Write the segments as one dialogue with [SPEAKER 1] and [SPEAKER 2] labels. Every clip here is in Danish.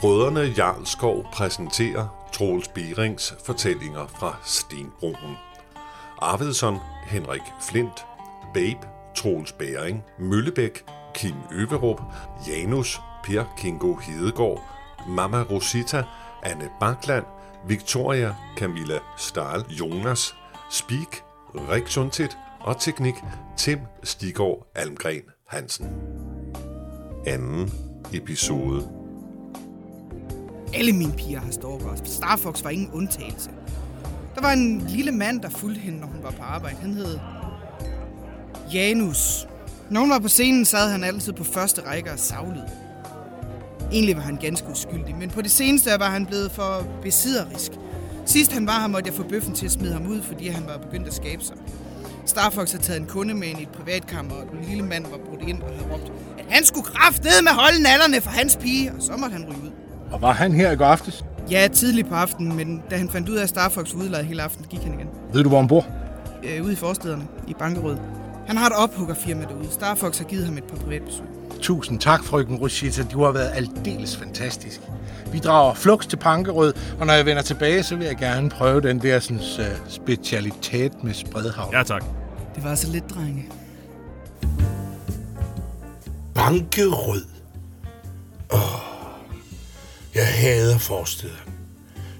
[SPEAKER 1] Brødrene Jarlskov præsenterer Troels Berings fortællinger fra Stenbroen. Arvidsson, Henrik Flint, Babe, Troels Bæring, Møllebæk, Kim Øverup, Janus, Per Kingo Hedegaard, Mama Rosita, Anne Bakland, Victoria, Camilla Stahl, Jonas, Speak, Rik Sundtid og teknik Tim Stigård Almgren Hansen. Anden episode.
[SPEAKER 2] Alle mine piger har stalkers. Star Fox var ingen undtagelse. Der var en lille mand, der fulgte hende, når hun var på arbejde. Han hed Janus. Når hun var på scenen, sad han altid på første række og savlede. Egentlig var han ganske uskyldig, men på det seneste var han blevet for besidderisk. Sidst han var her, måtte jeg få bøffen til at smide ham ud, fordi han var begyndt at skabe sig. Starfox havde taget en kunde med ind i et privatkammer, og den lille mand var brudt ind og havde råbt, at han skulle kraftede med holde nallerne for hans pige, og så måtte han ryge ud.
[SPEAKER 3] Og var han her i går aftes?
[SPEAKER 2] Ja, tidligt på aftenen, men da han fandt ud af, at Starfox var udlejet hele aftenen, gik han igen.
[SPEAKER 3] Ved du, hvor han bor?
[SPEAKER 2] Øh, ude i forstederne, i Bankerød. Han har et ophuggerfirma derude. Starfox har givet ham et par privatbesøg.
[SPEAKER 3] Tusind tak, frøken Rosita. Du har været aldeles fantastisk. Vi drager flux til Pankerød, og når jeg vender tilbage, så vil jeg gerne prøve den der sådan, uh, specialitet med spredhavn.
[SPEAKER 4] Ja, tak.
[SPEAKER 2] Det var så lidt, drenge.
[SPEAKER 5] Bankerød. Åh, jeg hader forsteder.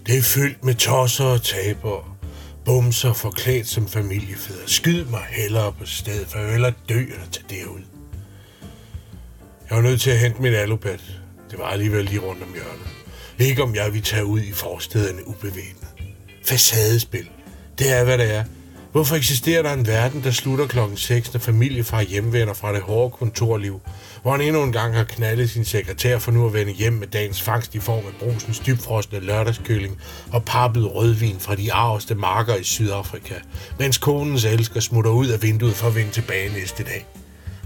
[SPEAKER 5] Det er fyldt med tosser og tabere. Bumser forklædt som familiefædre. Skyd mig hellere på stedet, for jeg vil hellere dø eller tage derud. Jeg var nødt til at hente mit alubat. Det var alligevel lige rundt om hjørnet. Ikke om jeg vil tage ud i forstederne ubevæbnet. Facadespil. Det er, hvad det er. Hvorfor eksisterer der en verden, der slutter klokken 6, når familiefar hjemvender fra det hårde kontorliv, hvor han endnu en gang har knaldet sin sekretær for nu at vende hjem med dagens fangst i form af brusens dybfrostende lørdagskøling og pappet rødvin fra de arveste marker i Sydafrika, mens konens elsker smutter ud af vinduet for at vende tilbage næste dag.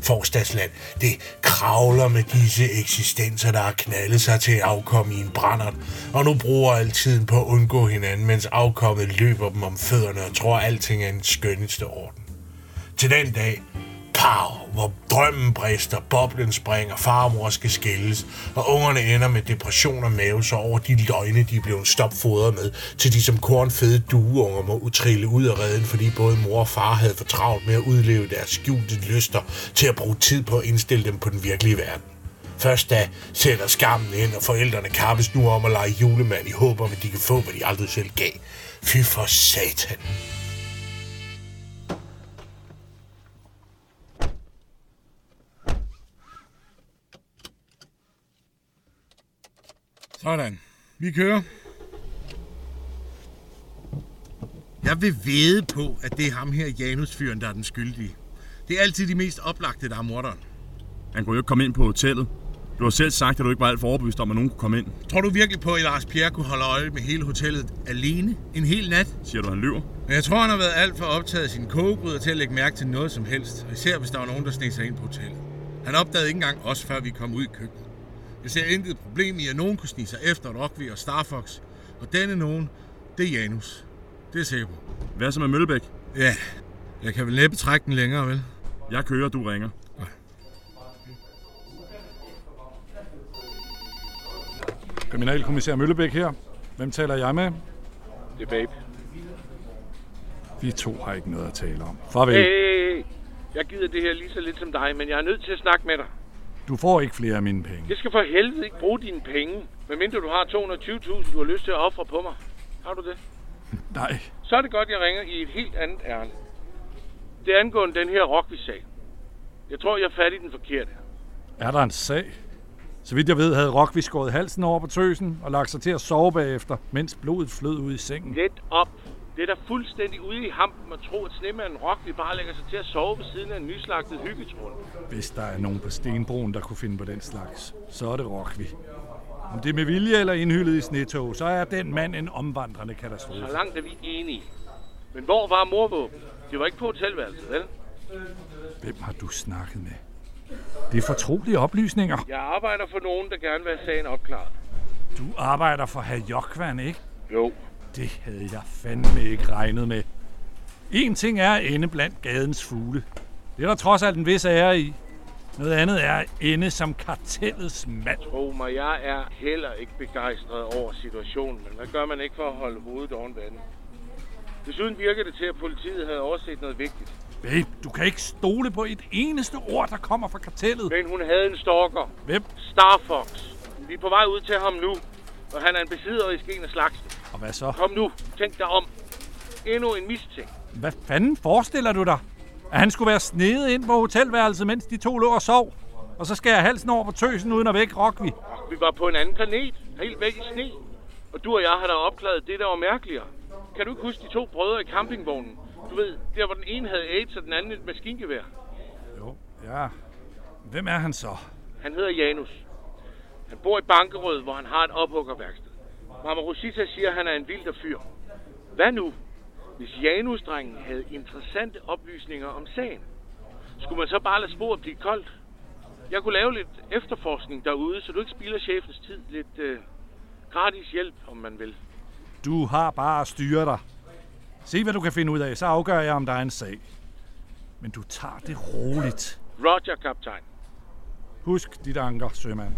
[SPEAKER 5] Forstadsland, det kravler med disse eksistenser, der har knaldet sig til afkom afkomme i en brændert, og nu bruger al tiden på at undgå hinanden, mens afkommet løber dem om fødderne og tror, at alting er en skønneste orden. Til den dag, pow, hvor drømmen brister, boblen springer, farmor skal skilles, og ungerne ender med depression og mavesår over de løgne, de er blevet stopfodret med, til de som kornfede dueunger må utrille ud af redden, fordi både mor og far havde for travlt med at udleve deres skjulte lyster til at bruge tid på at indstille dem på den virkelige verden. Først da sætter skammen ind, og forældrene kappes nu om at lege julemand i håb om, at de kan få, hvad de aldrig selv gav. Fy for satan.
[SPEAKER 3] Sådan. Vi kører. Jeg vil vede på, at det er ham her, Janus-fyren, der er den skyldige. Det er altid de mest oplagte, der er morderen.
[SPEAKER 4] Han kunne jo ikke komme ind på hotellet. Du har selv sagt, at du ikke var alt for overbevist om, at nogen kunne komme ind.
[SPEAKER 3] Tror du virkelig på, at Lars Pierre kunne holde øje med hele hotellet alene en hel nat?
[SPEAKER 4] Siger du, han lyver?
[SPEAKER 3] Men jeg tror, han har været alt for optaget af sine kogegryder til at lægge mærke til noget som helst. Især hvis der var nogen, der sneg sig ind på hotellet. Han opdagede ikke engang os, før vi kom ud i køkkenet. Jeg ser intet problem i, at nogen kunne snige sig efter Rockvi og Starfox. Og denne nogen, det er Janus. Det er sikker på.
[SPEAKER 4] Hvad så med Møllebæk?
[SPEAKER 3] Ja, jeg kan vel næppe trække den længere, vel?
[SPEAKER 4] Jeg kører, du ringer.
[SPEAKER 6] Kriminalkommissær Møllebæk her. Hvem taler jeg med?
[SPEAKER 7] Det er Babe.
[SPEAKER 6] Vi to har ikke noget at tale om. Farvel.
[SPEAKER 7] Hey, hey, hey. Jeg gider det her lige så lidt som dig, men jeg er nødt til at snakke med dig.
[SPEAKER 6] Du får ikke flere af mine penge.
[SPEAKER 7] Jeg skal for helvede ikke bruge dine penge, medmindre du har 220.000, du har lyst til at ofre på mig. Har du det?
[SPEAKER 6] Nej.
[SPEAKER 7] Så er det godt, jeg ringer i et helt andet ærne. Det er angående den her Rockvi-sag. Jeg tror, jeg er fat i den forkerte.
[SPEAKER 6] Er der en sag? Så vidt jeg ved, havde Rockvi skåret halsen over på tøsen og lagt sig til at sove bagefter, mens blodet flød ud i sengen.
[SPEAKER 7] Let op. Det er da fuldstændig ude i hampen at tro, at snemanden Rockvi bare lægger sig til at sove ved siden af en nyslagtet hyggetrund.
[SPEAKER 6] Hvis der er nogen på Stenbroen, der kunne finde på den slags, så er det Rockvi. Om det er med vilje eller indhyllet i snetog, så er den mand en omvandrende katastrofe.
[SPEAKER 7] Så langt er vi enige. Men hvor var morvåben? Det var ikke på hotelværelset, vel?
[SPEAKER 6] Hvem har du snakket med? Det er fortrolige oplysninger.
[SPEAKER 7] Jeg arbejder for nogen, der gerne vil have sagen opklaret.
[SPEAKER 6] Du arbejder for herr Jokvan, ikke?
[SPEAKER 7] Jo.
[SPEAKER 6] Det havde jeg fandme ikke regnet med. En ting er at ende blandt gadens fugle. Det er der trods alt en vis ære i. Noget andet er at ende som kartellets mand.
[SPEAKER 7] Tro mig, jeg er heller ikke begejstret over situationen, men hvad gør man ikke for at holde hovedet oven vandet? Desuden virker det til, at politiet havde overset noget vigtigt.
[SPEAKER 6] Babe, du kan ikke stole på et eneste ord, der kommer fra kartellet.
[SPEAKER 7] Men hun havde en stalker.
[SPEAKER 6] Hvem?
[SPEAKER 7] Star Fox. Vi er på vej ud til ham nu, og han er en besidderisk en af slagsen.
[SPEAKER 6] Og hvad så?
[SPEAKER 7] Kom nu, tænk dig om. Endnu en mistænkt.
[SPEAKER 6] Hvad fanden forestiller du dig? At han skulle være snedet ind på hotelværelset, mens de to lå og sov? Og så skal jeg halsen over på tøsen uden at vække Rockvi.
[SPEAKER 7] Vi var på en anden planet, helt væk i sne. Og du og jeg har da opklaret det, der var mærkeligere. Kan du ikke huske de to brødre i campingvognen? Du ved, der hvor den ene havde AIDS, og den anden et maskingevær.
[SPEAKER 6] Jo, ja. Hvem er han så?
[SPEAKER 7] Han hedder Janus. Han bor i Bankerød, hvor han har et ophuggerværksted. Mama Rosita siger, at han er en vild fyr. Hvad nu, hvis Janus-drengen havde interessante oplysninger om sagen? Skulle man så bare lade sporet blive koldt? Jeg kunne lave lidt efterforskning derude, så du ikke spilder chefens tid. Lidt øh, gratis hjælp, om man vil.
[SPEAKER 6] Du har bare at styre dig. Se, hvad du kan finde ud af, så afgør jeg, om der er en sag. Men du tager det roligt.
[SPEAKER 7] Roger, kaptajn.
[SPEAKER 6] Husk dit anker, sømand.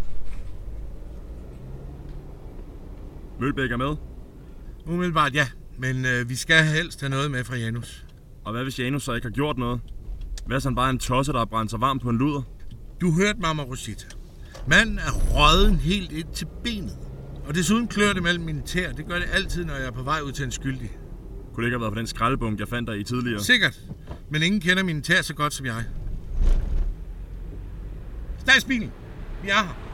[SPEAKER 4] Mølbæk er med.
[SPEAKER 3] Umiddelbart ja, men øh, vi skal helst have noget med fra Janus.
[SPEAKER 4] Og hvad hvis Janus så ikke har gjort noget? Hvad hvis han bare er en tosse, der har brændt sig varm på en luder?
[SPEAKER 3] Du hørte Mama Rosita. Manden er røden helt ind til benet. Og desuden klør det mellem mine tæer. Det gør det altid, når jeg er på vej ud til en skyldig.
[SPEAKER 4] Kunne det ikke have været for den skraldebunk, jeg fandt dig i tidligere?
[SPEAKER 3] Sikkert. Men ingen kender mine tæer så godt som jeg. Stadsbilen. Vi er her.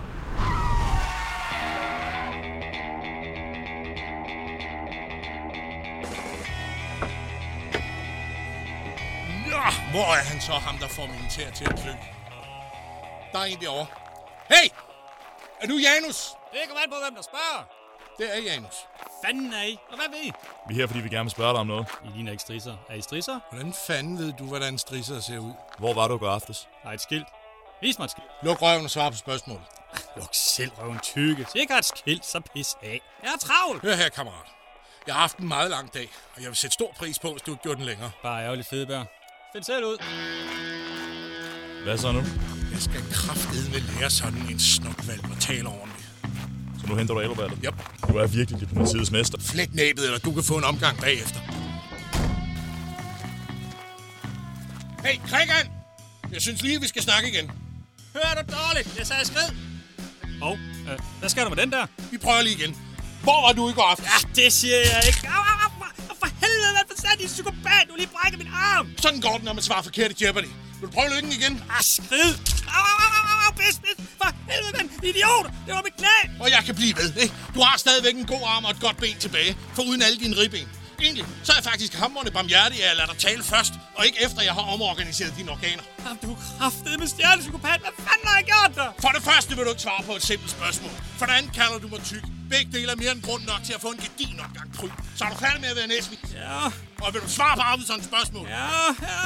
[SPEAKER 3] Hvor er han så, ham der får mine tæer til at klø? Der er en derovre. Hey! Er du Janus?
[SPEAKER 8] Det kommer an på, hvem der spørger.
[SPEAKER 3] Det er Janus.
[SPEAKER 8] Fanden er I? Og hvad ved I?
[SPEAKER 4] Vi er her, fordi vi gerne vil spørge dig om noget.
[SPEAKER 8] I ligner ikke strisser. Er I strisser?
[SPEAKER 3] Hvordan fanden ved du, hvordan strisser ser ud?
[SPEAKER 4] Hvor var du i går aftes?
[SPEAKER 8] Der er et skilt. Vis mig et skilt.
[SPEAKER 3] Luk røven og svar på spørgsmålet.
[SPEAKER 8] Luk selv røven tykke. Så ikke har et skilt, så pis af. Jeg er travlt.
[SPEAKER 3] Hør her, kammerat. Jeg har haft en meget lang dag, og jeg vil sætte stor pris på, hvis du ikke gjorde den længere.
[SPEAKER 8] Bare ærgerligt fedebær. Find selv ud.
[SPEAKER 4] Hvad så nu?
[SPEAKER 3] Jeg skal kraftedeme lære sådan en snokvalg at tale ordentligt.
[SPEAKER 4] Så nu henter du ældreballet?
[SPEAKER 3] Yep.
[SPEAKER 4] Du er virkelig diplomatiets mester.
[SPEAKER 3] Flæk næbet, eller du kan få en omgang bagefter. Hey, Krigan! Jeg synes lige, vi skal snakke igen.
[SPEAKER 8] Hør du dårligt? Jeg sagde skrid. Hov, øh, hvad skal du med den der?
[SPEAKER 3] Vi prøver lige igen. Hvor var du i går aftes?
[SPEAKER 8] Ja, det siger jeg ikke. Au, au, au, au, for for din psykopat. Du lige brækket min arm.
[SPEAKER 3] Sådan går det, når man svarer forkert i Jeopardy. Vil du prøve lykken igen?
[SPEAKER 8] Ah, skrid. Au, au, au, au, au, pis, pis. For helvede, mand. Idiot. Det var mit knæ.
[SPEAKER 3] Og jeg kan blive ved, ikke? Du har stadigvæk en god arm og et godt ben tilbage, for uden alle dine ribben. Egentlig, så er jeg faktisk hammerende barmhjertig at lade dig tale først, og ikke efter jeg har omorganiseret dine organer.
[SPEAKER 8] Jamen, du er kraftet med stjernepsykopat. Hvad fanden har jeg gjort der?
[SPEAKER 3] For det første vil du ikke svare på et simpelt spørgsmål. For det andet kalder du mig tyk. Begge dele er mere end grund nok til at få en gedin opgang kryb. Så er du færdig med at være næsvig.
[SPEAKER 8] Ja,
[SPEAKER 3] Og vil du svare på Arvidssons spørgsmål?
[SPEAKER 8] ja, ja.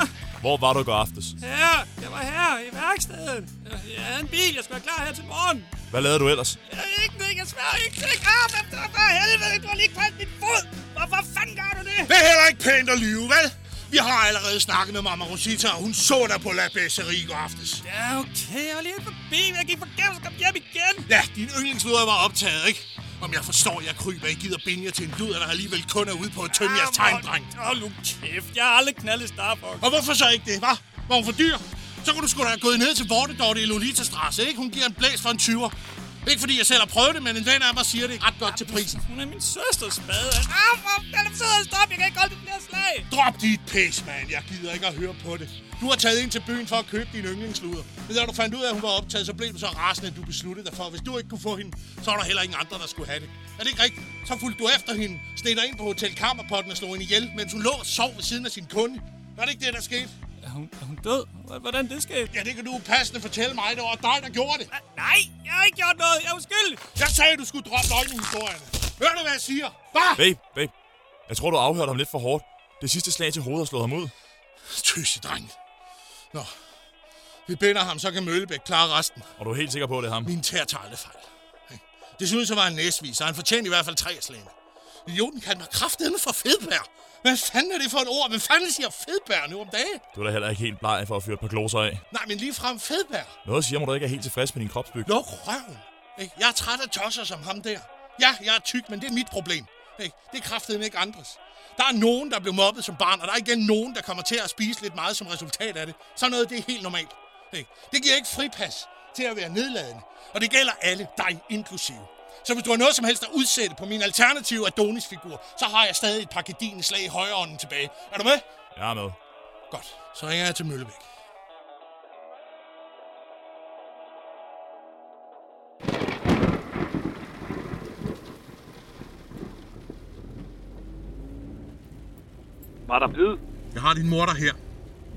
[SPEAKER 4] Hvor var du i går aftes?
[SPEAKER 8] Her, jeg var her i værkstedet. Jeg, jeg havde en bil, jeg skulle være klar her til morgen.
[SPEAKER 4] Hvad lavede du ellers?
[SPEAKER 8] Jeg er ikke noget, jeg svær ikke til arm efter for helvede. Du har lige kvalt min fod. Hvorfor fanden gør du det?
[SPEAKER 3] Det er heller ikke pænt at lyve, vel? Vi har allerede snakket med Mama Rosita, og hun så dig på La Besserie i går aftes.
[SPEAKER 8] Ja, okay. Jeg var lige forbi, men jeg gik forgæves og kom hjem igen.
[SPEAKER 3] Ja, din yndlingsluder var optaget, ikke? Om jeg forstår, jeg kryber, I gider binde jer til en luder, der alligevel kun er ude på at tømme jeres tegndreng.
[SPEAKER 8] Hold nu kæft. Jeg har aldrig knaldet Starbucks.
[SPEAKER 3] Og hvorfor så ikke det, hva'? Var hun for dyr? Så kunne du da have gået ned til Vortedorte i Lolita Strasse, ikke? Hun giver en blæs for en 20'er. Ikke fordi jeg selv har prøvet det, men en af mig siger det er ret godt til prisen.
[SPEAKER 8] Hun er min søsters spade. Au, for den er sød stop. Jeg kan ikke holde det flere slag.
[SPEAKER 3] Drop dit pis, mand. Jeg gider ikke at høre på det. Du har taget ind til byen for at købe din yndlingsluder. Men da du fandt ud af, at hun var optaget, så blev du så rasende, at du besluttede dig for, at hvis du ikke kunne få hende, så var der heller ingen andre, der skulle have det. Er det ikke rigtigt? Så fulgte du efter hende, steg dig ind på Hotel Kammerpotten og slog hende ihjel, mens hun lå og sov ved siden af sin kunde. Var det ikke det, der skete?
[SPEAKER 8] Hun, er hun død? Hvordan det skete?
[SPEAKER 3] Ja, det kan du passende fortælle mig. Det var dig, der gjorde det.
[SPEAKER 8] Nej, jeg har ikke gjort noget. Jeg er uskyldig.
[SPEAKER 3] Jeg sagde, at du skulle droppe løgnehistorierne. Hør du, hvad jeg siger? Hvad?
[SPEAKER 4] Babe, babe. Jeg tror, du afhørte ham lidt for hårdt. Det sidste slag til hovedet har slået ham ud.
[SPEAKER 3] Tøse, dreng. Nå, vi binder ham, så kan Møllebæk klare resten.
[SPEAKER 4] Og du er helt sikker på, at det er ham?
[SPEAKER 3] Min tær tager aldrig fejl. Ikke? Desuden så var han næsvis, så han fortjente i hvert fald tre slagene. Idioten kaldte mig kraftedeme for fedbær. Hvad fanden er det for et ord? Hvad fanden siger fedbær nu om dagen?
[SPEAKER 4] Du er da heller ikke helt bleg for at fyre et par gloser af.
[SPEAKER 3] Nej, men lige frem fedbær.
[SPEAKER 4] Noget siger mig, du ikke er helt tilfreds med din kropsbyg.
[SPEAKER 3] Luk røven. Ikke? Jeg er træt af tosser som ham der. Ja, jeg er tyk, men det er mit problem. Ikke? Det kraftedeme ikke andres. Der er nogen, der blev mobbet som barn, og der er igen nogen, der kommer til at spise lidt meget som resultat af det. Så noget, det er helt normalt. Ikke? Det giver ikke fripas til at være nedladende. Og det gælder alle, dig inklusive. Så hvis du har noget som helst at udsætte på min alternative Adonis-figur, så har jeg stadig et par slag i højreånden tilbage. Er du med?
[SPEAKER 4] Jeg er med.
[SPEAKER 3] Godt. Så ringer jeg til Møllebæk.
[SPEAKER 6] Var der bid?
[SPEAKER 3] Jeg har din morter her.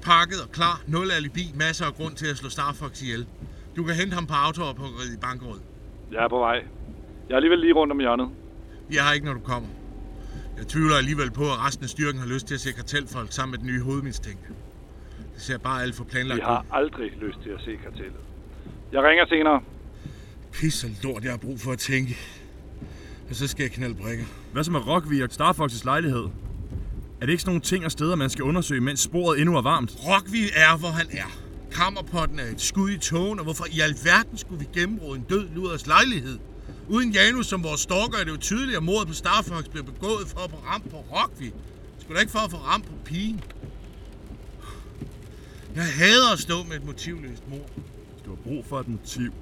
[SPEAKER 3] Pakket og klar. Nul alibi. Masser af grund til at slå Starfox ihjel. Du kan hente ham på autoophuggeriet i Bankerød.
[SPEAKER 6] Jeg er på vej. Jeg er alligevel lige rundt om hjørnet.
[SPEAKER 3] Jeg har ikke, når du kommer. Jeg tvivler alligevel på, at resten af styrken har lyst til at se kartelfolk sammen med den nye hovedmistænkte. Det ser bare alt for planlagt
[SPEAKER 6] Vi har aldrig lyst til at se kartellet. Jeg ringer senere.
[SPEAKER 3] Pis og lort, jeg har brug for at tænke. Og så skal jeg knalde brækker.
[SPEAKER 4] Hvad så med Rockvi og Starfox's lejlighed? Er det ikke sådan nogle ting og steder, man skal undersøge, mens sporet endnu er varmt?
[SPEAKER 3] Rockvi er, hvor han er. Kammerpotten er et skud i togen, og hvorfor i alverden skulle vi gennembrud en død luders lejlighed? Uden Janus som vores stalker er det jo tydeligt, at mordet på Starfox blev begået for at få ramt på Rockvi. Skulle da ikke for at få ramt på pigen. Jeg hader at stå med et motivløst mord.
[SPEAKER 4] Hvis du har brug for et motiv,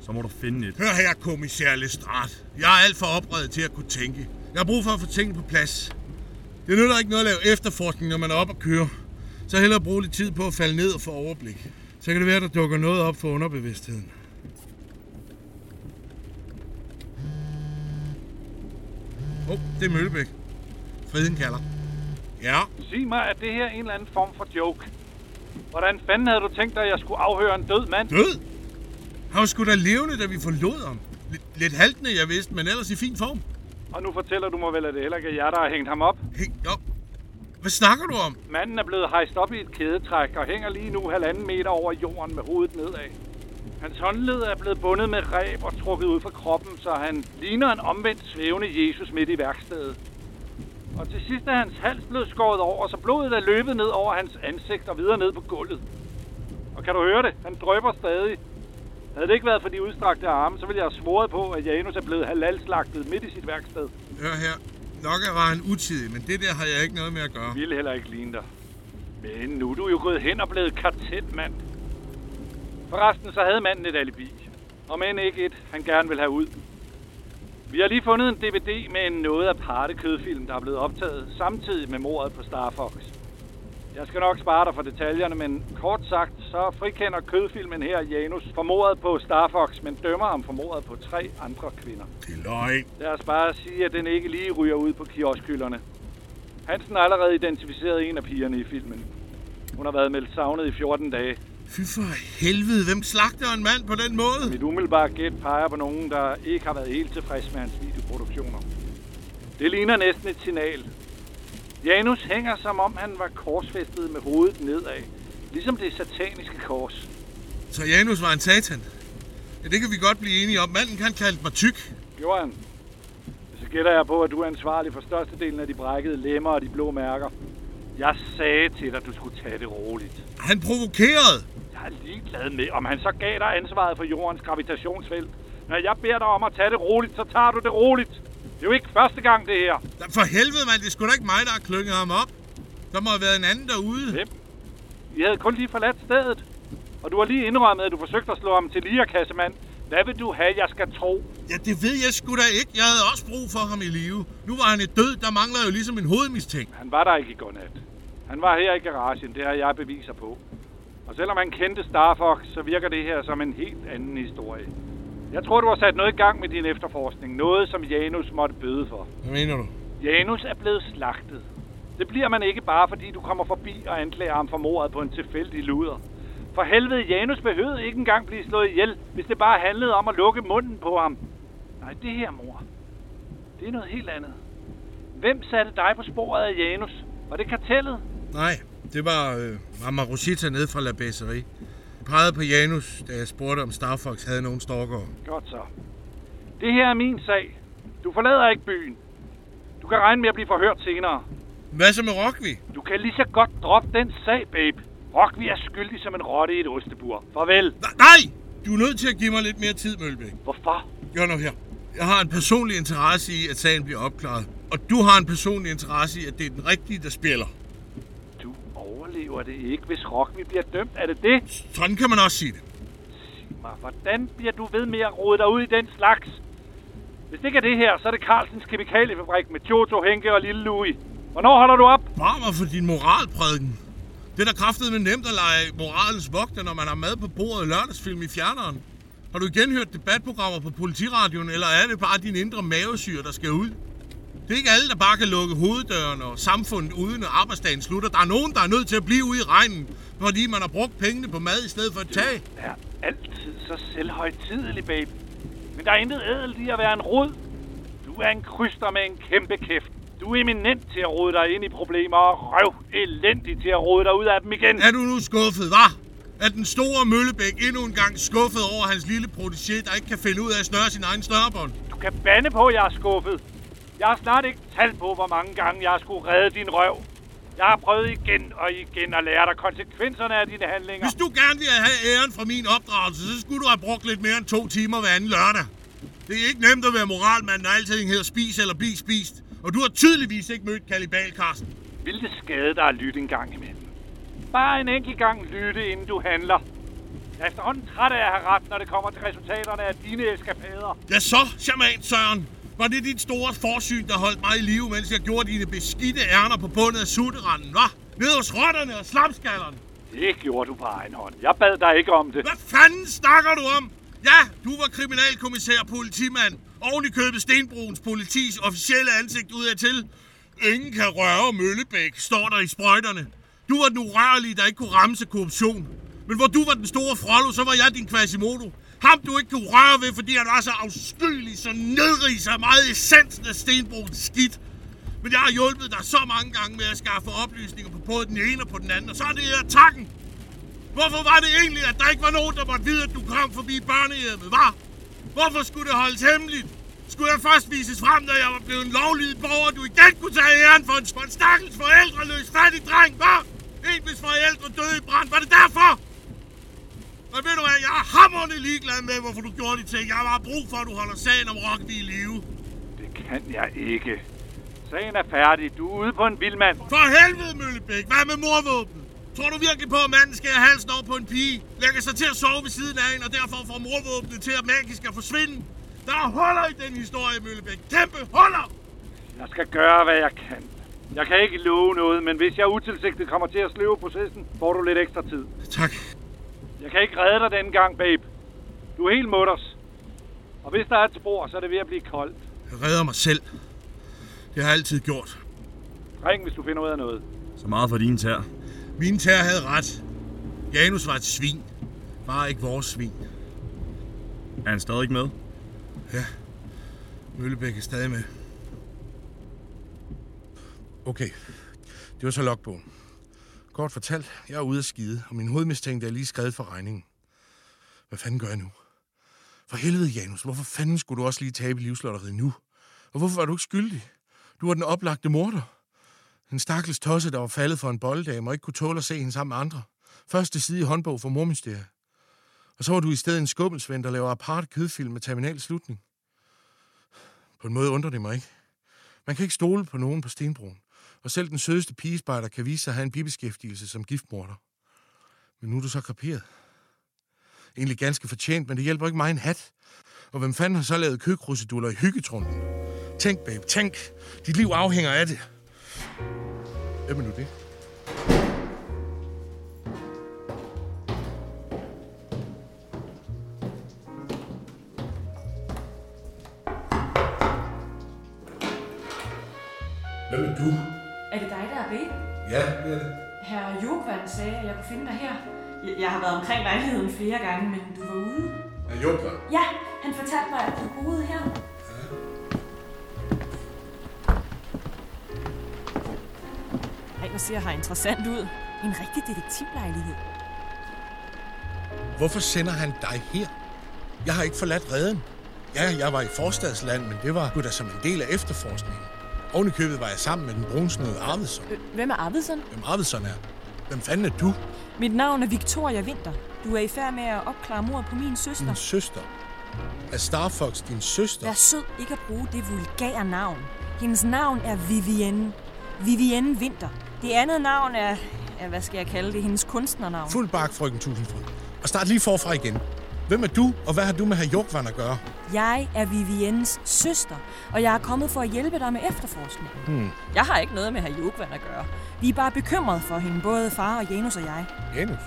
[SPEAKER 4] så må du finde et.
[SPEAKER 3] Hør her, kommissær Lestrat. Jeg er alt for opredet til at kunne tænke. Jeg har brug for at få tingene på plads. Det nytter ikke noget at lave efterforskning, når man er op og køre. Så hellere bruge lidt tid på at falde ned og få overblik. Så kan det være, at der dukker noget op for underbevidstheden. Åh, oh, det er Møllebæk. Friden kalder. Ja,
[SPEAKER 6] Sig mig, at det her er en eller anden form for joke. Hvordan fanden havde du tænkt dig, at jeg skulle afhøre en død mand?
[SPEAKER 3] død. Han var sgu da levende, da vi forlod ham. Lidt, lidt haltende, jeg vidste, men ellers i fin form.
[SPEAKER 6] Og nu fortæller du mig vel, at det heller ikke er jer, der har hængt ham op.
[SPEAKER 3] Hængt op. Hvad snakker du om?
[SPEAKER 6] Manden er blevet hejst op i et kædetræk og hænger lige nu halvanden meter over jorden med hovedet nedad. Hans håndled er blevet bundet med ræb og trukket ud fra kroppen, så han ligner en omvendt svævende Jesus midt i værkstedet. Og til sidst er hans hals blevet skåret over, så blodet er løbet ned over hans ansigt og videre ned på gulvet. Og kan du høre det? Han drøber stadig. Havde det ikke været for de udstrakte arme, så ville jeg have svoret på, at Janus er blevet halalslagtet midt i sit værksted.
[SPEAKER 3] Hør her. Nok var han utidig, men det der har jeg ikke noget med at gøre.
[SPEAKER 6] ville heller ikke ligne dig. Men nu er du jo gået hen og blevet kartelmand. Forresten så havde manden et alibi. Om end ikke et, han gerne vil have ud. Vi har lige fundet en DVD med en noget aparte kødfilm, der er blevet optaget samtidig med mordet på Starfox. Jeg skal nok spare dig for detaljerne, men kort sagt, så frikender kødfilmen her Janus for mordet på Starfox, men dømmer ham for mordet på tre andre kvinder.
[SPEAKER 3] Det er løgn.
[SPEAKER 6] Lad os bare sige, at den ikke lige ryger ud på kioskhylderne. Hansen har allerede identificeret en af pigerne i filmen. Hun har været meldt savnet i 14 dage.
[SPEAKER 3] Fy for helvede, hvem slagter en mand på den måde?
[SPEAKER 6] Mit umiddelbare gæt peger på nogen, der ikke har været helt tilfreds med hans videoproduktioner. Det ligner næsten et signal. Janus hænger som om han var korsfæstet med hovedet nedad. Ligesom det sataniske kors.
[SPEAKER 3] Så Janus var en satan. Ja, det kan vi godt blive enige om. Manden kan kalde mig tyk.
[SPEAKER 6] Gjorde han? Så gætter jeg på, at du er ansvarlig for størstedelen af de brækkede lemmer og de blå mærker. Jeg sagde til dig, at du skulle tage det roligt.
[SPEAKER 3] Han provokerede.
[SPEAKER 6] Jeg er ligeglad med, om han så gav dig ansvaret for jordens gravitationsfelt. Når jeg beder dig om at tage det roligt, så tager du det roligt. Det er jo ikke første gang, det her.
[SPEAKER 3] For helvede, mand. Det er sgu da ikke mig, der har klynget ham op. Der må have været en anden derude.
[SPEAKER 6] Hvem? I havde kun lige forladt stedet. Og du har lige indrømmet, at du forsøgte at slå ham til lierkassemand. Hvad vil du have, jeg skal tro?
[SPEAKER 3] Ja, det ved jeg sgu da ikke. Jeg havde også brug for ham i live. Nu var han et død. Der mangler jo ligesom en hovedmistænkt.
[SPEAKER 6] Han var der ikke i går nat. Han var her i garagen, det har jeg beviser på. Og selvom han kendte Starfox, så virker det her som en helt anden historie. Jeg tror, du har sat noget i gang med din efterforskning. Noget, som Janus måtte bøde for.
[SPEAKER 3] Hvad mener du?
[SPEAKER 6] Janus er blevet slagtet. Det bliver man ikke bare, fordi du kommer forbi og anklager ham for mordet på en tilfældig luder. For helvede, Janus behøvede ikke engang blive slået ihjel, hvis det bare handlede om at lukke munden på ham. Nej, det her, mor. Det er noget helt andet. Hvem satte dig på sporet af Janus? Var det kartellet?
[SPEAKER 3] Nej, det var øh, Mama Rosita nede fra La Besserie. Jeg pegede på Janus, da jeg spurgte, om Starfox havde nogen stalkere.
[SPEAKER 6] Godt så. Det her er min sag. Du forlader ikke byen. Du kan regne med at blive forhørt senere.
[SPEAKER 3] Hvad så med Rockvi?
[SPEAKER 6] Du kan lige så godt droppe den sag, babe. Rockvi er skyldig som en rotte i et ostebur. Farvel.
[SPEAKER 3] Nej! Du er nødt til at give mig lidt mere tid, Mølbæk.
[SPEAKER 6] Hvorfor?
[SPEAKER 3] Gør nu her. Jeg har en personlig interesse i, at sagen bliver opklaret. Og du har en personlig interesse i, at det er den rigtige, der spiller.
[SPEAKER 6] Overlever det ikke, hvis Rockvi bliver dømt. Er det det?
[SPEAKER 3] Sådan kan man også sige det.
[SPEAKER 6] Sig mig, hvordan bliver du ved med at rode dig ud i den slags? Hvis det ikke er det her, så er det Carlsens Kemikaliefabrik med Jojo, Henke og Lille Louis. Hvornår holder du op?
[SPEAKER 3] Bare mig for din moralprædiken. Det er da kraftedeme nemt at lege moralens vogter, når man har mad på bordet lørdagsfilm i fjerneren. Har du igen hørt debatprogrammer på politiradioen, eller er det bare din indre mavesyre, der skal ud? Det er ikke alle, der bare kan lukke hoveddøren og samfundet uden, at arbejdsdagen slutter. Der er nogen, der er nødt til at blive ude i regnen, fordi man har brugt pengene på mad i stedet for et tag.
[SPEAKER 6] er altid så selvhøjtidelig, babe. Men der er intet ædelt i at være en rod. Du er en kryster med en kæmpe kæft. Du er eminent til at rode dig ind i problemer og røv elendig til at rode dig ud af dem igen.
[SPEAKER 3] Er du nu skuffet, hva'? Er den store Møllebæk endnu en gang skuffet over hans lille protégé, der ikke kan finde ud af at snøre sin egen snørebånd?
[SPEAKER 6] Du kan bande på, at jeg er skuffet. Jeg har snart ikke talt på, hvor mange gange jeg skulle redde din røv. Jeg har prøvet igen og igen at lære dig konsekvenserne af dine handlinger.
[SPEAKER 3] Hvis du gerne vil have æren fra min opdragelse, så skulle du have brugt lidt mere end to timer hver anden lørdag. Det er ikke nemt at være moralmand, når alting hedder spis eller bliv spist. Og du har tydeligvis ikke mødt Kalibal, Carsten.
[SPEAKER 6] Vil det skade dig at lytte en gang imellem? Bare en enkelt gang lytte, inden du handler. Jeg er efterhånden træt af at have ret, når det kommer til resultaterne af dine eskapader.
[SPEAKER 3] Ja, så, charmant Søren. Var det dit store forsyn, der holdt mig i live, mens jeg gjorde dine beskidte ærner på bundet af sutteranden, hva'? Ned hos rotterne og slapskallerne.
[SPEAKER 6] Det gjorde du på egen hånd. Jeg bad dig ikke om det.
[SPEAKER 3] Hvad fanden snakker du om? Ja, du var kriminalkommissær politimand. Oven i købet Stenbroens politis officielle ansigt ud af til. Ingen kan røre Møllebæk, står der i sprøjterne. Du var den urørlige, der ikke kunne ramme sig korruption. Men hvor du var den store frollo, så var jeg din Quasimodo. Ham du ikke kunne røre ved, fordi han var så afskyelig, så nedrig, så meget essensen af Stenbroens skidt. Men jeg har hjulpet dig så mange gange med at skaffe oplysninger på både den ene og på den anden, og så er det her takken. Hvorfor var det egentlig, at der ikke var nogen, der måtte vide, at du kom forbi børnehjemmet, var? Hvorfor skulle det holdes hemmeligt? Skulle jeg først vises frem, da jeg var blevet en lovlydig borger, du igen kunne tage æren for en, for en stakkels forældreløs fattig dreng, var? En, hvis forældre døde i brand. Var det derfor? Og ved du hvad, jeg er hammerende ligeglad med, hvorfor du gjorde de ting. Jeg har bare brug for, at du holder sagen om Rockby i live.
[SPEAKER 6] Det kan jeg ikke. Sagen er færdig. Du er ude på en vildmand.
[SPEAKER 3] For helvede, Møllebæk. Hvad med morvåben? Tror du virkelig på, at manden skærer halsen over på en pige, lægger sig til at sove ved siden af en, og derfor får morvåbnet til at magisk at forsvinde? Der er huller i den historie, Møllebæk. Kæmpe huller!
[SPEAKER 6] Jeg skal gøre, hvad jeg kan. Jeg kan ikke love noget, men hvis jeg utilsigtet kommer til at sløve processen, får du lidt ekstra tid.
[SPEAKER 3] Tak.
[SPEAKER 6] Jeg kan ikke redde dig denne gang, babe. Du er helt mutters. Og hvis der er et spor, så er det ved at blive koldt.
[SPEAKER 3] Jeg redder mig selv. Det har jeg altid gjort.
[SPEAKER 6] Ring, hvis du finder ud af noget.
[SPEAKER 4] Så meget for din tær.
[SPEAKER 3] Min tær havde ret. Janus var et svin. Bare ikke vores svin.
[SPEAKER 4] Er han stadig ikke med?
[SPEAKER 3] Ja. Møllebæk er stadig med. Okay. Det var så logbogen. Kort fortalt, jeg er ude at skide, og min hovedmistænkte er lige skrevet for regningen. Hvad fanden gør jeg nu? For helvede, Janus, hvorfor fanden skulle du også lige tabe livslotteriet nu? Og hvorfor var du ikke skyldig? Du var den oplagte morder. En stakkels tosse, der var faldet for en bolddame og ikke kunne tåle at se hende sammen med andre. Første side i håndbog for mormysteriet. Og så var du i stedet en skubbelsvend, der laver apart kødfilm med terminal slutning. På en måde undrer det mig ikke. Man kan ikke stole på nogen på Stenbroen. Og selv den sødeste pigespejder kan vise sig at have en bibeskæftigelse som giftmorder. Men nu er du så kaperet. Egentlig ganske fortjent, men det hjælper ikke mig en hat. Og hvem fanden har så lavet køkruseduller i hyggetrunden? Tænk, babe, tænk. Dit liv afhænger af det. Hvem er nu det? Hvem er du?
[SPEAKER 9] Dig, er babe?
[SPEAKER 3] Ja, det er det.
[SPEAKER 9] Herre Jokvand sagde, at jeg kunne finde dig her. Jeg, jeg har været omkring lejligheden flere gange, men du var ude.
[SPEAKER 3] Er Jokka?
[SPEAKER 9] Ja, han fortalte mig, at du boede her. Ej, hvor ser her interessant ud. En rigtig detektivlejlighed.
[SPEAKER 3] Hvorfor sender han dig her? Jeg har ikke forladt redden. Ja, jeg var i forstadsland, men det var jo da som en del af efterforskningen. Oven i købet var jeg sammen med den brunsnede Arvidsson.
[SPEAKER 10] Øh, Hvem er Arvidsson?
[SPEAKER 3] Hvem Arvidsson er? Hvem fanden er du?
[SPEAKER 10] Mit navn er Victoria Winter. Du er i færd med at opklare mordet på min søster.
[SPEAKER 3] Din søster. Er Star Fox din søster?
[SPEAKER 10] Vær sød ikke at bruge det vulgære navn. Hendes navn er Vivienne. Vivienne Winter. Det andet navn er, ja, hvad skal jeg kalde det, hendes kunstnernavn.
[SPEAKER 3] Fuld bak, frøken Tusindfryd. Og start lige forfra igen. Hvem er du, og hvad har du med herr Jugvand at gøre?
[SPEAKER 10] Jeg er Viviennes søster, og jeg er kommet for at hjælpe dig med efterforskningen.
[SPEAKER 3] Hmm.
[SPEAKER 10] Jeg har ikke noget med herr Jugvand at gøre. Vi er bare bekymrede for hende, både far og Janus og jeg.
[SPEAKER 3] Janus?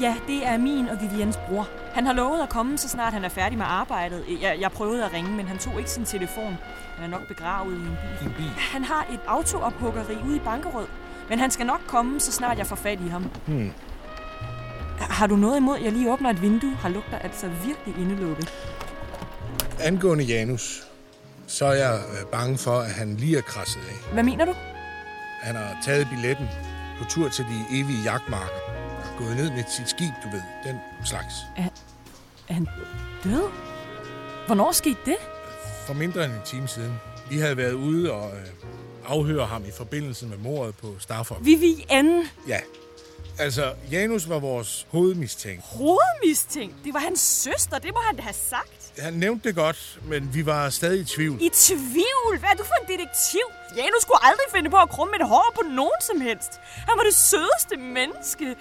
[SPEAKER 10] Ja, det er min og Viviennes bror. Han har lovet at komme, så snart han er færdig med arbejdet. Jeg, jeg prøvede at ringe, men han tog ikke sin telefon. Han er nok begravet i en bil.
[SPEAKER 3] En bil?
[SPEAKER 10] Han har et autoophuggeri ude i Bankerød. Men han skal nok komme, så snart jeg får fat i ham.
[SPEAKER 3] Hmm.
[SPEAKER 10] Har du noget imod, at jeg lige åbner et vindue? Har lugter altså virkelig indelukket.
[SPEAKER 3] Angående Janus, så er jeg øh, bange for, at han lige er krasset af.
[SPEAKER 10] Hvad mener du?
[SPEAKER 3] Han har taget billetten på tur til de evige jagtmarker. Og gået ned med sit skib, du ved. Den slags.
[SPEAKER 10] Er, er han død? Hvornår skete det?
[SPEAKER 3] For mindre end en time siden. Vi havde været ude og øh, afhøre ham i forbindelse med mordet på Starfox.
[SPEAKER 10] Vivienne.
[SPEAKER 3] Ja. Altså, Janus var vores hovedmistænkt.
[SPEAKER 10] Hovedmistænkt? Det var hans søster, det må han da have sagt.
[SPEAKER 3] Han nævnte det godt, men vi var stadig i tvivl.
[SPEAKER 10] I tvivl? Hvad er du for en detektiv? Janus skulle aldrig finde på at krumme et hår på nogen som helst. Han var det sødeste menneske.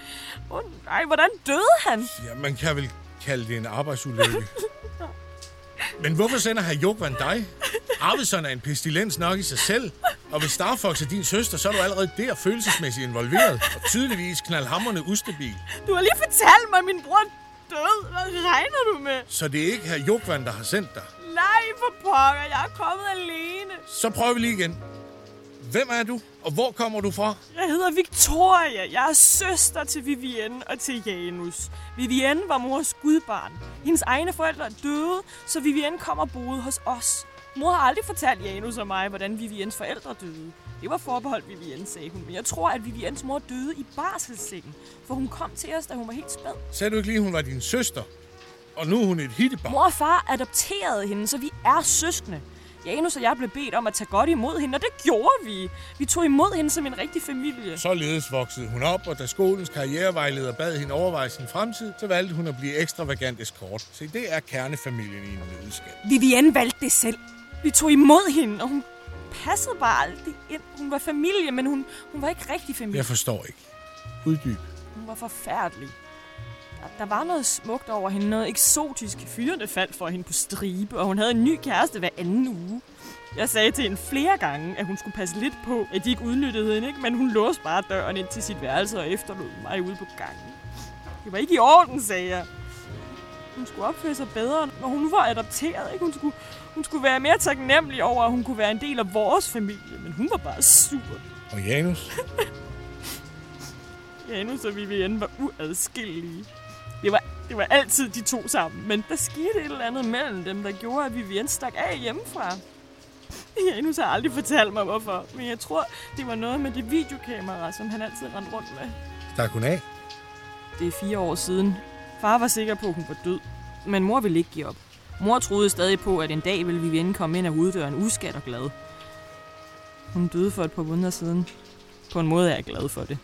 [SPEAKER 10] Åh oh, nej, hvordan døde han?
[SPEAKER 3] Ja, man kan vel kalde det en arbejdsulykke. Men hvorfor sender herr Jugvand dig? Arvidsson er en pestilens nok i sig selv. Og hvis Starfox er din søster, så er du allerede der følelsesmæssigt involveret. Og tydeligvis knaldhammerne ustabil.
[SPEAKER 10] Du har lige fortalt mig, at min bror død. Hvad regner du med?
[SPEAKER 3] Så det er ikke herr Jugvand, der har sendt dig.
[SPEAKER 10] Nej, for pokker. Jeg er kommet alene.
[SPEAKER 3] Så prøver vi lige igen. Hvem er du, og hvor kommer du fra?
[SPEAKER 10] Jeg hedder Victoria. Jeg er søster til Vivienne og til Janus. Vivienne var mors gudbarn. Hendes egne forældre er døde, så Vivienne kom og boede hos os. Mor har aldrig fortalt Janus og mig, hvordan Viviennes forældre døde. Det var forbeholdt Vivienne, sagde hun. Men jeg tror, at Viviennes mor døde i barselssengen, for hun kom til os, da hun var helt spæd.
[SPEAKER 3] Sagde du ikke lige, hun var din søster? Og nu er hun et hittebarn.
[SPEAKER 10] Mor og far adopterede hende, så vi er søskende. Janus og jeg blev bedt om at tage godt imod hende, og det gjorde vi. Vi tog imod hende som en rigtig familie.
[SPEAKER 3] Således voksede hun op, og da skolens karrierevejleder bad hende overveje sin fremtid, så valgte hun at blive ekstravagant eskort. Se, det er kernefamilien i en nødskab.
[SPEAKER 10] Vivienne valgte det selv. Vi tog imod hende, og hun passede bare aldrig ind. Hun var familie, men hun, hun var ikke rigtig familie.
[SPEAKER 3] Jeg forstår ikke. Uddyb.
[SPEAKER 10] Hun var forfærdelig. Der, der var noget smukt over hende, noget eksotisk. Fyrene faldt for hende på stribe, og hun havde en ny kæreste hver anden uge. Jeg sagde til hende flere gange, at hun skulle passe lidt på, at de ikke udnyttede hende, ikke? men hun låste bare døren ind til sit værelse og efterlod mig ude på gangen. Det var ikke i orden, sagde jeg. Hun skulle opføre sig bedre, når hun var adopteret. Ikke? Hun, skulle, hun skulle være mere taknemmelig over, at hun kunne være en del af vores familie, men hun var bare sur.
[SPEAKER 3] Og Janus?
[SPEAKER 10] Janus og Vivienne var uadskillelige. Det var, det var altid de to sammen, men der skete et eller andet mellem dem, der gjorde, at Vivienne stak af hjemmefra. Janus har aldrig fortalt mig, hvorfor, men jeg tror, det var noget med det videokamera, som han altid rendte rundt med.
[SPEAKER 3] Stak hun af?
[SPEAKER 10] Det er fire år siden. Far var sikker på, at hun var død, men mor ville ikke give op. Mor troede stadig på, at en dag ville Vivienne komme ind af hoveddøren uskat og glad. Hun døde for et par måneder siden. På en måde er jeg glad for det.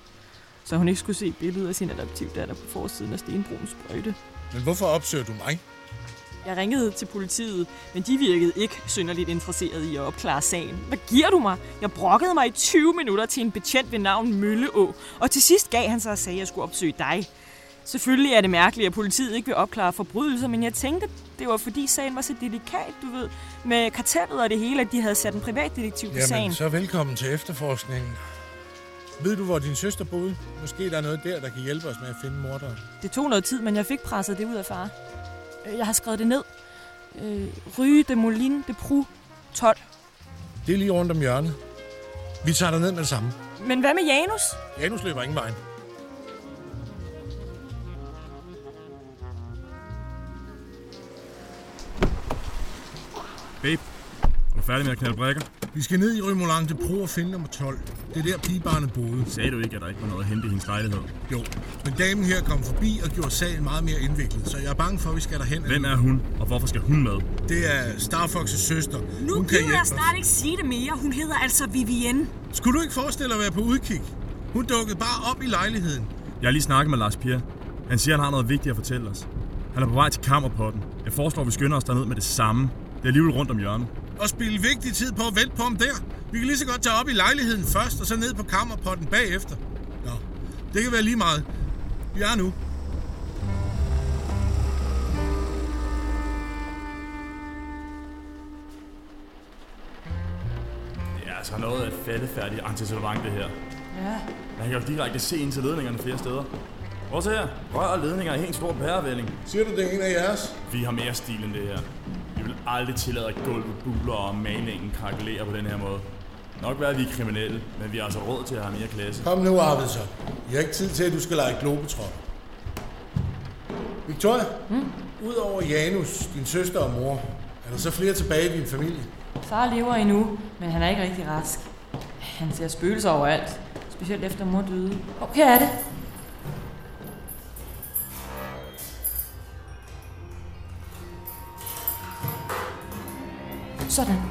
[SPEAKER 10] Så hun ikke skulle se billedet af sin adoptivdatter på forsiden af Stenbroens sprøjte.
[SPEAKER 3] Men hvorfor opsøger du mig?
[SPEAKER 10] Jeg ringede til politiet, men de virkede ikke synderligt interesseret i at opklare sagen. Hvad giver du mig? Jeg brokkede mig i 20 minutter til en betjent ved navn Mølleå, og til sidst gav han sig og sagde, at jeg skulle opsøge dig. Selvfølgelig er det mærkeligt, at politiet ikke vil opklare forbrydelser, men jeg tænkte, det var fordi sagen var så delikat, du ved, med kartellet og det hele, at de havde sat en privatdetektiv på
[SPEAKER 3] Jamen,
[SPEAKER 10] sagen.
[SPEAKER 3] så velkommen til efterforskningen. Ved du, hvor din søster boede? Måske der er noget der, der kan hjælpe os med at finde morderen.
[SPEAKER 10] Det tog noget tid, men jeg fik presset det ud af far. Øh, Jeg har skrevet det ned. Øh, Ryge de Molin de Pru 12.
[SPEAKER 3] Det er lige rundt om hjørnet. Vi tager dig ned med det samme.
[SPEAKER 10] Men hvad med Janus?
[SPEAKER 3] Janus løber ingen vejen.
[SPEAKER 4] Babe, er du færdig med at knalde brækker?
[SPEAKER 3] Vi skal ned i Rømolang til Pro og finde nummer 12. Det er der pigebarnet boede.
[SPEAKER 4] Sagde du ikke, at der ikke var noget at hente i hendes lejlighed?
[SPEAKER 3] Jo, men damen her kom forbi og gjorde sagen meget mere indviklet, så jeg er bange for, at vi skal derhen.
[SPEAKER 4] Hvem er hun, og hvorfor skal hun med?
[SPEAKER 3] Det er Starfox's søster.
[SPEAKER 10] Nu
[SPEAKER 3] hun
[SPEAKER 10] gider jeg snart ikke sige det mere. Hun hedder altså Vivienne.
[SPEAKER 3] Skulle du ikke forestille dig at være på udkig? Hun dukkede bare op i lejligheden.
[SPEAKER 4] Jeg har lige snakket med Lars Pierre. Han siger, han har noget vigtigt at fortælle os. Han er på vej til kammerpotten. Jeg foreslår, at vi skynder os derned med det samme. Det er alligevel rundt om hjørnet.
[SPEAKER 3] Og spille vigtig tid på at vente på ham der. Vi kan lige så godt tage op i lejligheden først, og så ned på kammerpotten bagefter. Nå, det kan være lige meget. Vi er nu.
[SPEAKER 4] Det er altså noget af et faldefærdigt antisolvant, det her.
[SPEAKER 11] Ja.
[SPEAKER 4] Man kan jo direkte se ind til ledningerne flere steder. Se her. Rør og ledninger i en stor pærevælling.
[SPEAKER 3] Siger du, det er en af jeres?
[SPEAKER 4] Vi har mere stil end det her. Aldrig tillade, at gulvet buler og malingen krakelerer på den her måde. Nok være, at vi er kriminelle, men vi har altså råd til at have mere klasse.
[SPEAKER 5] Kom nu, Arvidsson. Jeg har ikke tid til, at du skal lege globetrot. Victoria,
[SPEAKER 11] mm?
[SPEAKER 5] udover Janus, din søster og mor, er der så flere tilbage i din familie?
[SPEAKER 11] Far lever endnu, men han er ikke rigtig rask. Han ser spøgelser overalt, specielt efter mor døde. Og her er det. Sådan.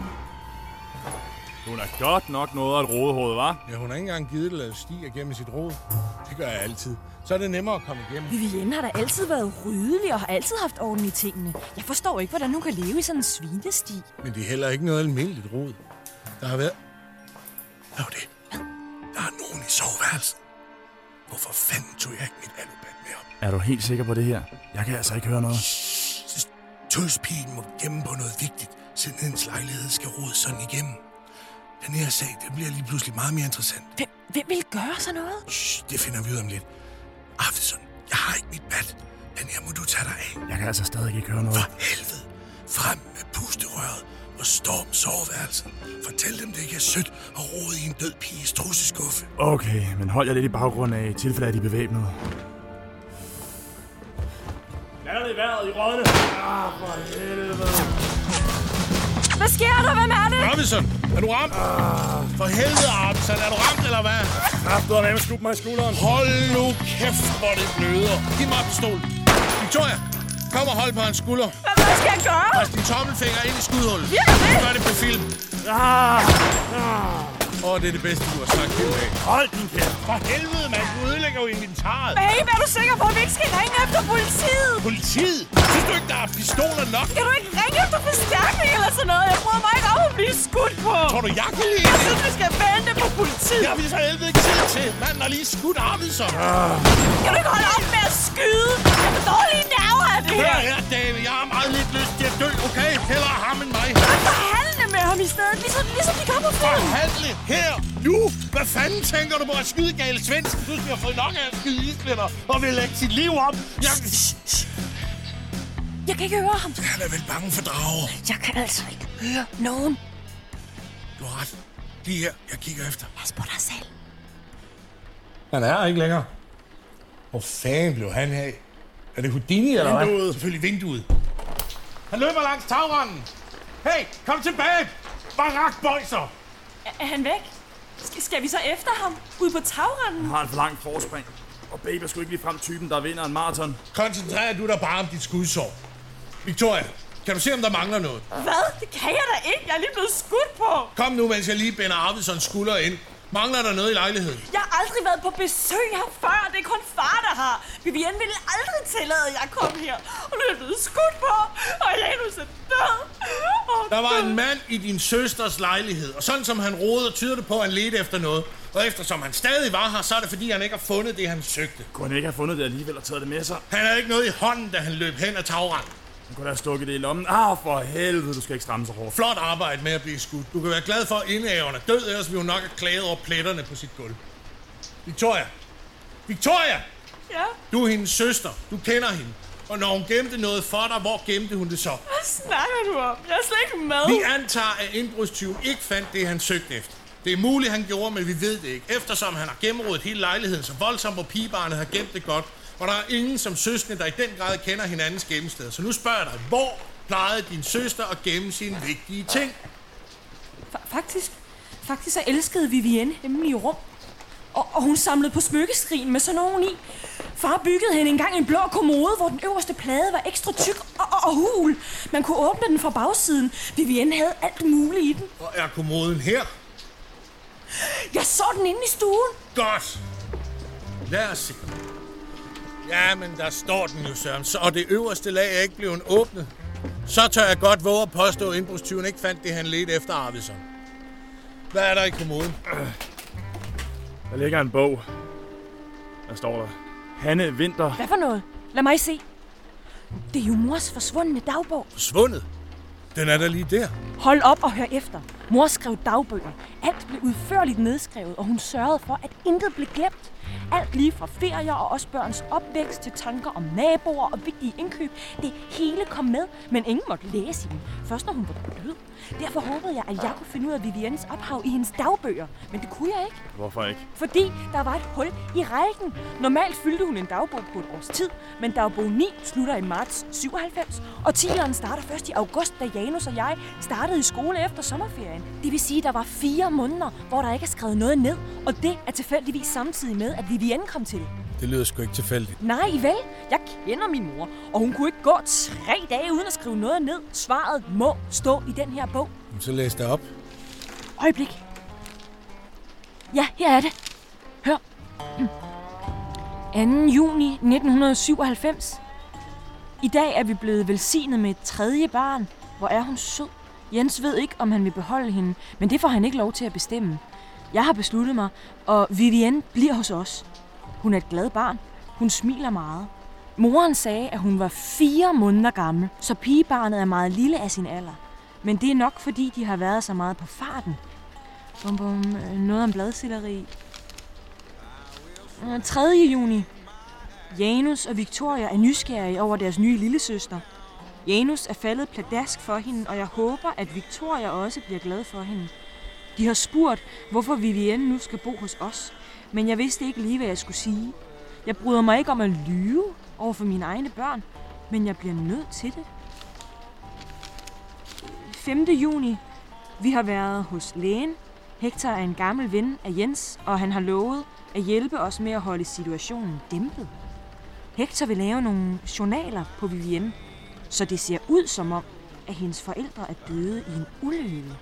[SPEAKER 4] Hun er godt nok noget af et rodehoved, var?
[SPEAKER 3] Ja, hun har ikke engang givet det lade stige igennem sit råd. Det gør jeg altid. Så er det nemmere at komme igennem.
[SPEAKER 10] Vivienne har da altid været rydelig og har altid haft orden i tingene. Jeg forstår ikke, hvordan hun kan leve i sådan en svinesti.
[SPEAKER 3] Men det er heller ikke noget almindeligt råd. Der har været... Hvad var det? Der er nogen i soveværelset. Hvorfor fanden tog jeg ikke mit alubad med op?
[SPEAKER 4] Er du helt sikker på det her? Jeg kan altså ikke høre noget.
[SPEAKER 5] Tøspigen må gemme på noget vigtigt, hendes lejlighed skal rode sådan igennem. Den her sag, det bliver lige pludselig meget mere interessant.
[SPEAKER 10] Hvem, hvem vil gøre sådan noget?
[SPEAKER 5] Shh, det finder vi ud om lidt. Arvidsson, jeg har ikke mit bat. Den her må du tage dig af.
[SPEAKER 4] Jeg kan altså stadig ikke høre noget.
[SPEAKER 5] For helvede. Frem med pusterøret og storm soveværelset. Fortæl dem, det ikke er sødt at rode i en død piges trusseskuffe.
[SPEAKER 4] Okay, men hold jer lidt i baggrund af, i tilfælde af de er bevæbnet. Lad det i vejret i rådne. Ah, for helvede.
[SPEAKER 10] Hvad sker der? Hvem er det?
[SPEAKER 3] Robinson, er du ramt? Ah. For helvede, Robinson, er du ramt, eller hvad?
[SPEAKER 4] Kraft, du har med skudt mig i skulderen.
[SPEAKER 3] Hold nu kæft, hvor det bløder. Giv mig pistol. Victoria, kom og hold på hans skulder.
[SPEAKER 10] Hvad skal jeg gøre?
[SPEAKER 3] Pres din tommelfinger ind i skudhullet.
[SPEAKER 10] Virker det?
[SPEAKER 3] Gør det på film.
[SPEAKER 4] Ah. Ah.
[SPEAKER 3] Åh, oh, det er det bedste, du har sagt hele dagen.
[SPEAKER 4] Hold din kæft.
[SPEAKER 3] For helvede, mand. Du ødelægger jo inventaret.
[SPEAKER 10] Babe, er du sikker på, at vi ikke skal ringe efter politiet?
[SPEAKER 3] Politiet? Synes du ikke, der er pistoler nok?
[SPEAKER 10] Kan du ikke ringe efter forstærkning eller sådan noget? Jeg bryder mig ikke om at blive skudt på.
[SPEAKER 3] Tror du, jeg kan lide
[SPEAKER 10] Jeg synes, vi skal vente på politiet.
[SPEAKER 3] Det har vi så helvede ikke tid til. Manden har lige skudt Arvidsson.
[SPEAKER 4] Ah.
[SPEAKER 10] Kan du ikke holde op med at skyde? Jeg får dårlige nerver af det
[SPEAKER 3] Hør
[SPEAKER 10] her.
[SPEAKER 3] her, David. Jeg har meget lidt lyst til at dø, okay? Hellere ham end mig.
[SPEAKER 10] I stedet, ligesom, ligesom de gør på film.
[SPEAKER 3] Forhandle her, nu. Hvad fanden tænker du på at skyde gale svensk? Du skal have fået nok af at skyde isblænder og vil lægge sit liv op. Jeg...
[SPEAKER 10] Jeg kan ikke høre ham.
[SPEAKER 3] Han er vel bange for drager.
[SPEAKER 10] Jeg kan altså ikke høre nogen.
[SPEAKER 3] Du har ret. Lige her. Jeg kigger efter.
[SPEAKER 10] Pas på dig selv.
[SPEAKER 5] Han er ikke længere. Hvor fanden blev han af? Er det Houdini, eller hvad?
[SPEAKER 3] Vinduet. Selvfølgelig vinduet. Han løber langs tagranden. Hey, kom tilbage! Barak Bøjser!
[SPEAKER 11] Er, er han væk? Skal, skal vi så efter ham? Ud på tagrenden?
[SPEAKER 4] Han har et for langt forspring. Og babe er sgu ikke ligefrem typen, der vinder en maraton.
[SPEAKER 3] Koncentrer du dig bare om dit skudsår. Victoria, kan du se, om der mangler noget?
[SPEAKER 11] Hvad? Det kan jeg da ikke. Jeg er lige blevet skudt på.
[SPEAKER 3] Kom nu, mens jeg lige binder Arvidssons skulder ind. Mangler der noget i lejligheden?
[SPEAKER 11] Jeg har aldrig været på besøg her før. Det er kun far, der har. Vivienne ville aldrig tillade, at jeg kom her. Og nu er jeg blevet skudt på. Og Janus er død. Oh,
[SPEAKER 3] Der var en mand i din søsters lejlighed, og sådan som han rodede, tyder det på, at han ledte efter noget. Og eftersom han stadig var her, så er det fordi, han ikke har fundet det, han søgte.
[SPEAKER 4] Kunne han ikke have fundet det alligevel og taget det med sig?
[SPEAKER 3] Han havde ikke noget i hånden, da han løb hen ad tagranden.
[SPEAKER 4] Han kunne da have stukket det i lommen. Ah, for helvede, du skal ikke stramme så hårdt.
[SPEAKER 3] Flot arbejde med at blive skudt. Du kan være glad for, at indhaveren er død, ellers ville hun nok have klaget over pletterne på sit gulv. Victoria! Victoria!
[SPEAKER 11] Ja?
[SPEAKER 3] Du er hendes søster. Du kender hende. Og når hun gemte noget for dig, hvor gemte hun det så?
[SPEAKER 11] Hvad snakker du om? Jeg er slet ikke med.
[SPEAKER 3] Vi antager, at indbrudstyven ikke fandt det, han søgte efter. Det er muligt, han gjorde, men vi ved det ikke. Eftersom han har gennemrådet hele lejligheden så voldsomt, hvor pigebarnet har gemt det godt. Og der er ingen som søskende, der i den grad kender hinandens gemmested. Så nu spørger jeg dig, hvor plejede din søster at gemme sine vigtige ting?
[SPEAKER 10] Fa- faktisk, faktisk så elskede Vivienne hemmelige rum. Og, og hun samlede på smykkeskrin med sådan nogen i. Far byggede hende engang en blå kommode, hvor den øverste plade var ekstra tyk og, og, og hul. Man kunne åbne den fra bagsiden. Vivienne havde alt muligt i den.
[SPEAKER 3] Hvor er kommoden her?
[SPEAKER 10] Jeg så den inde i stuen.
[SPEAKER 3] Godt. Lad os se. Ja, men der står den jo, Søren. Så, og det øverste lag er ikke blevet åbnet. Så tør jeg godt våge at påstå, at indbrudstyven ikke fandt det, han ledte efter Arvidsson. Hvad er der i kommoden?
[SPEAKER 4] Der ligger en bog. Der står der. Hanne Vinter.
[SPEAKER 10] Hvad for noget? Lad mig se. Det er jo mors forsvundne dagbog.
[SPEAKER 3] Forsvundet? Den er der lige der.
[SPEAKER 10] Hold op og hør efter. Mor skrev dagbøger. Alt blev udførligt nedskrevet, og hun sørgede for, at intet blev glemt. Alt lige fra ferier og også børns opvækst til tanker om naboer og vigtige indkøb. Det hele kom med, men ingen måtte læse i dem. Først når hun var død. Derfor håbede jeg, at jeg kunne finde ud af Viviennes ophav i hendes dagbøger. Men det kunne jeg ikke,
[SPEAKER 4] Hvorfor ikke?
[SPEAKER 10] fordi der var et hul i rækken. Normalt fyldte hun en dagbog på et års tid, men dagbog 9 slutter i marts 97, og 10'eren starter først i august, da Janus og jeg startede i skole efter sommerferien. Det vil sige, at der var fire måneder, hvor der ikke er skrevet noget ned, og det er tilfældigvis samtidig med, at Vivienne kom til.
[SPEAKER 3] Det lyder sgu ikke tilfældigt.
[SPEAKER 10] Nej, vel? Jeg kender min mor, og hun kunne ikke gå tre dage uden at skrive noget ned. Svaret må stå i den her bog.
[SPEAKER 3] Så læs det op.
[SPEAKER 10] Øjeblik. Ja, her er det. Hør. 2. juni 1997. I dag er vi blevet velsignet med et tredje barn. Hvor er hun sød. Jens ved ikke, om han vil beholde hende, men det får han ikke lov til at bestemme. Jeg har besluttet mig, og Vivienne bliver hos os. Hun er et glad barn. Hun smiler meget. Moren sagde, at hun var fire måneder gammel, så pigebarnet er meget lille af sin alder. Men det er nok, fordi de har været så meget på farten. Bum, bum, noget om bladsilleri. Øh, 3. juni. Janus og Victoria er nysgerrige over deres nye lillesøster. Janus er faldet pladask for hende, og jeg håber, at Victoria også bliver glad for hende. De har spurgt, hvorfor Vivienne nu skal bo hos os, men jeg vidste ikke lige, hvad jeg skulle sige. Jeg bryder mig ikke om at lyve over for mine egne børn, men jeg bliver nødt til det. 5. juni. Vi har været hos lægen. Hector er en gammel ven af Jens, og han har lovet at hjælpe os med at holde situationen dæmpet. Hector vil lave nogle journaler på Vivienne, så det ser ud som om, at hendes forældre er døde i en ulykke.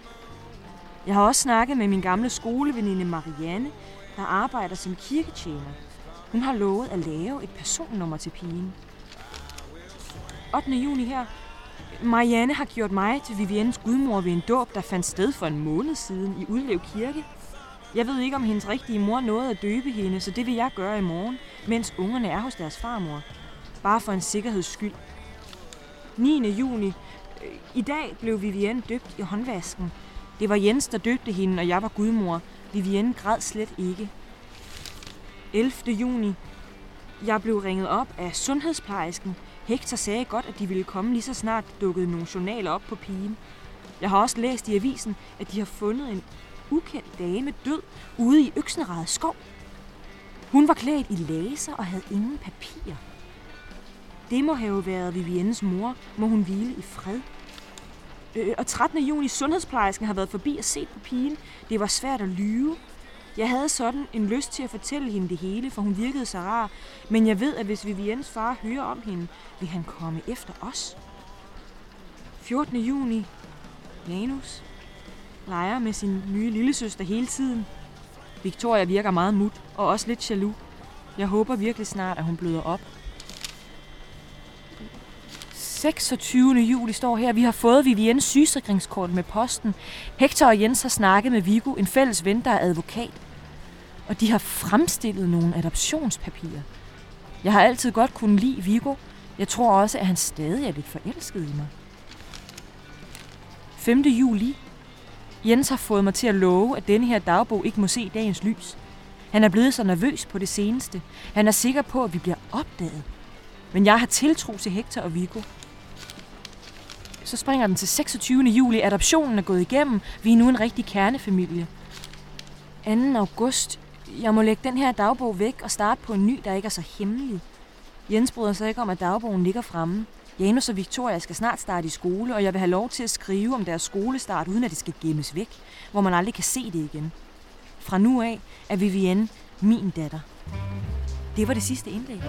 [SPEAKER 10] Jeg har også snakket med min gamle skoleveninde Marianne, der arbejder som kirketjener. Hun har lovet at lave et personnummer til pigen. 8. juni her. Marianne har gjort mig til Viviennes gudmor ved en dåb, der fandt sted for en måned siden i Udlev Kirke. Jeg ved ikke, om hendes rigtige mor nåede at døbe hende, så det vil jeg gøre i morgen, mens ungerne er hos deres farmor. Bare for en sikkerheds skyld. 9. juni. Øh, I dag blev Vivienne døbt i håndvasken. Det var Jens, der døbte hende, og jeg var gudmor. Vivienne græd slet ikke. 11. juni. Jeg blev ringet op af sundhedsplejersken. Hector sagde godt, at de ville komme lige så snart dukkede nogle journaler op på pigen. Jeg har også læst i avisen, at de har fundet en ukendt dame død ude i Øksenrede skov. Hun var klædt i laser og havde ingen papir. Det må have været Viviennes mor, må hun hvile i fred. Øh, og 13. juni, sundhedsplejersken har været forbi og set på pigen. Det var svært at lyve. Jeg havde sådan en lyst til at fortælle hende det hele, for hun virkede så rar. Men jeg ved, at hvis Viviennes far hører om hende, vil han komme efter os. 14. juni. Janus leger med sin nye lillesøster hele tiden. Victoria virker meget mut og også lidt jaloux. Jeg håber virkelig snart, at hun bløder op. 26. juli står her. Vi har fået Viviennes sygesikringskort med posten. Hector og Jens har snakket med Vigo, en fælles ven, der er advokat. Og de har fremstillet nogle adoptionspapirer. Jeg har altid godt kunne lide Vigo. Jeg tror også, at han stadig er lidt forelsket i mig. 5. juli. Jens har fået mig til at love, at denne her dagbog ikke må se dagens lys. Han er blevet så nervøs på det seneste. Han er sikker på, at vi bliver opdaget. Men jeg har tiltro til Hector og Vigo. Så springer den til 26. juli. Adoptionen er gået igennem. Vi er nu en rigtig kernefamilie. 2. august. Jeg må lægge den her dagbog væk og starte på en ny, der ikke er så hemmelig. Jens bryder sig ikke om, at dagbogen ligger fremme. Janus og Victoria skal snart starte i skole, og jeg vil have lov til at skrive om deres skolestart, uden at det skal gemmes væk, hvor man aldrig kan se det igen. Fra nu af er Vivienne min datter. Det var det sidste indlæg.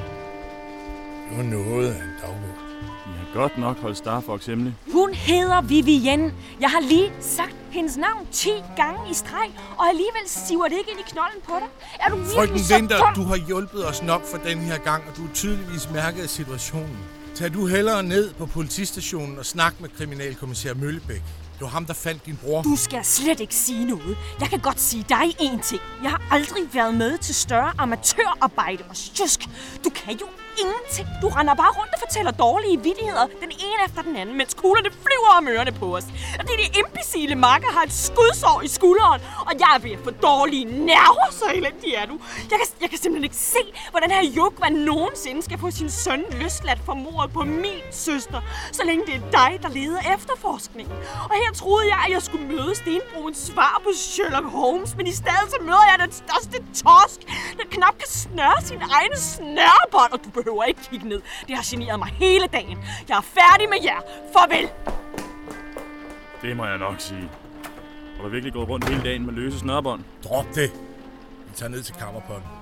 [SPEAKER 5] Det var noget af en dagbog.
[SPEAKER 4] I har godt nok holdt Starfox hemmelig.
[SPEAKER 10] Hun hedder Vivienne. Jeg har lige sagt hendes navn 10 gange i streg, og alligevel siver det ikke ind i knolden på dig. Er du virkelig
[SPEAKER 3] Frøken
[SPEAKER 10] så
[SPEAKER 3] Winter,
[SPEAKER 10] dum?
[SPEAKER 3] du har hjulpet os nok for den her gang, og du er tydeligvis mærket af situationen. Tag du hellere ned på politistationen og snak med kriminalkommissær Møllebæk. Det var ham, der fandt din bror.
[SPEAKER 10] Du skal slet ikke sige noget. Jeg kan godt sige dig én ting. Jeg har aldrig været med til større amatørarbejde og sjusk. Du kan jo ingenting. Du render bare rundt og fortæller dårlige vidigheder, den ene efter den anden, mens kuglerne flyver om ørerne på os. Og det de imbecile makker har et skudsår i skulderen, og jeg er ved at få dårlige nerver, så elendig er du. Jeg kan, jeg kan simpelthen ikke se, hvordan her Jukvan nogensinde skal få sin søn løsladt for mordet på min søster, så længe det er dig, der leder efterforskningen. Og her troede jeg, at jeg skulle møde Stenbroens svar på Sherlock Holmes, men i stedet så møder jeg den største tosk, der knap kan snøre sin egen snørebånd, og du behøver ikke kigge ned. Det har generet mig hele dagen. Jeg er færdig med jer. Farvel!
[SPEAKER 4] Det må jeg nok sige. Har du virkelig gået rundt hele dagen med løse snørbånd?
[SPEAKER 3] Drop det. Vi tager ned til kammerpotten.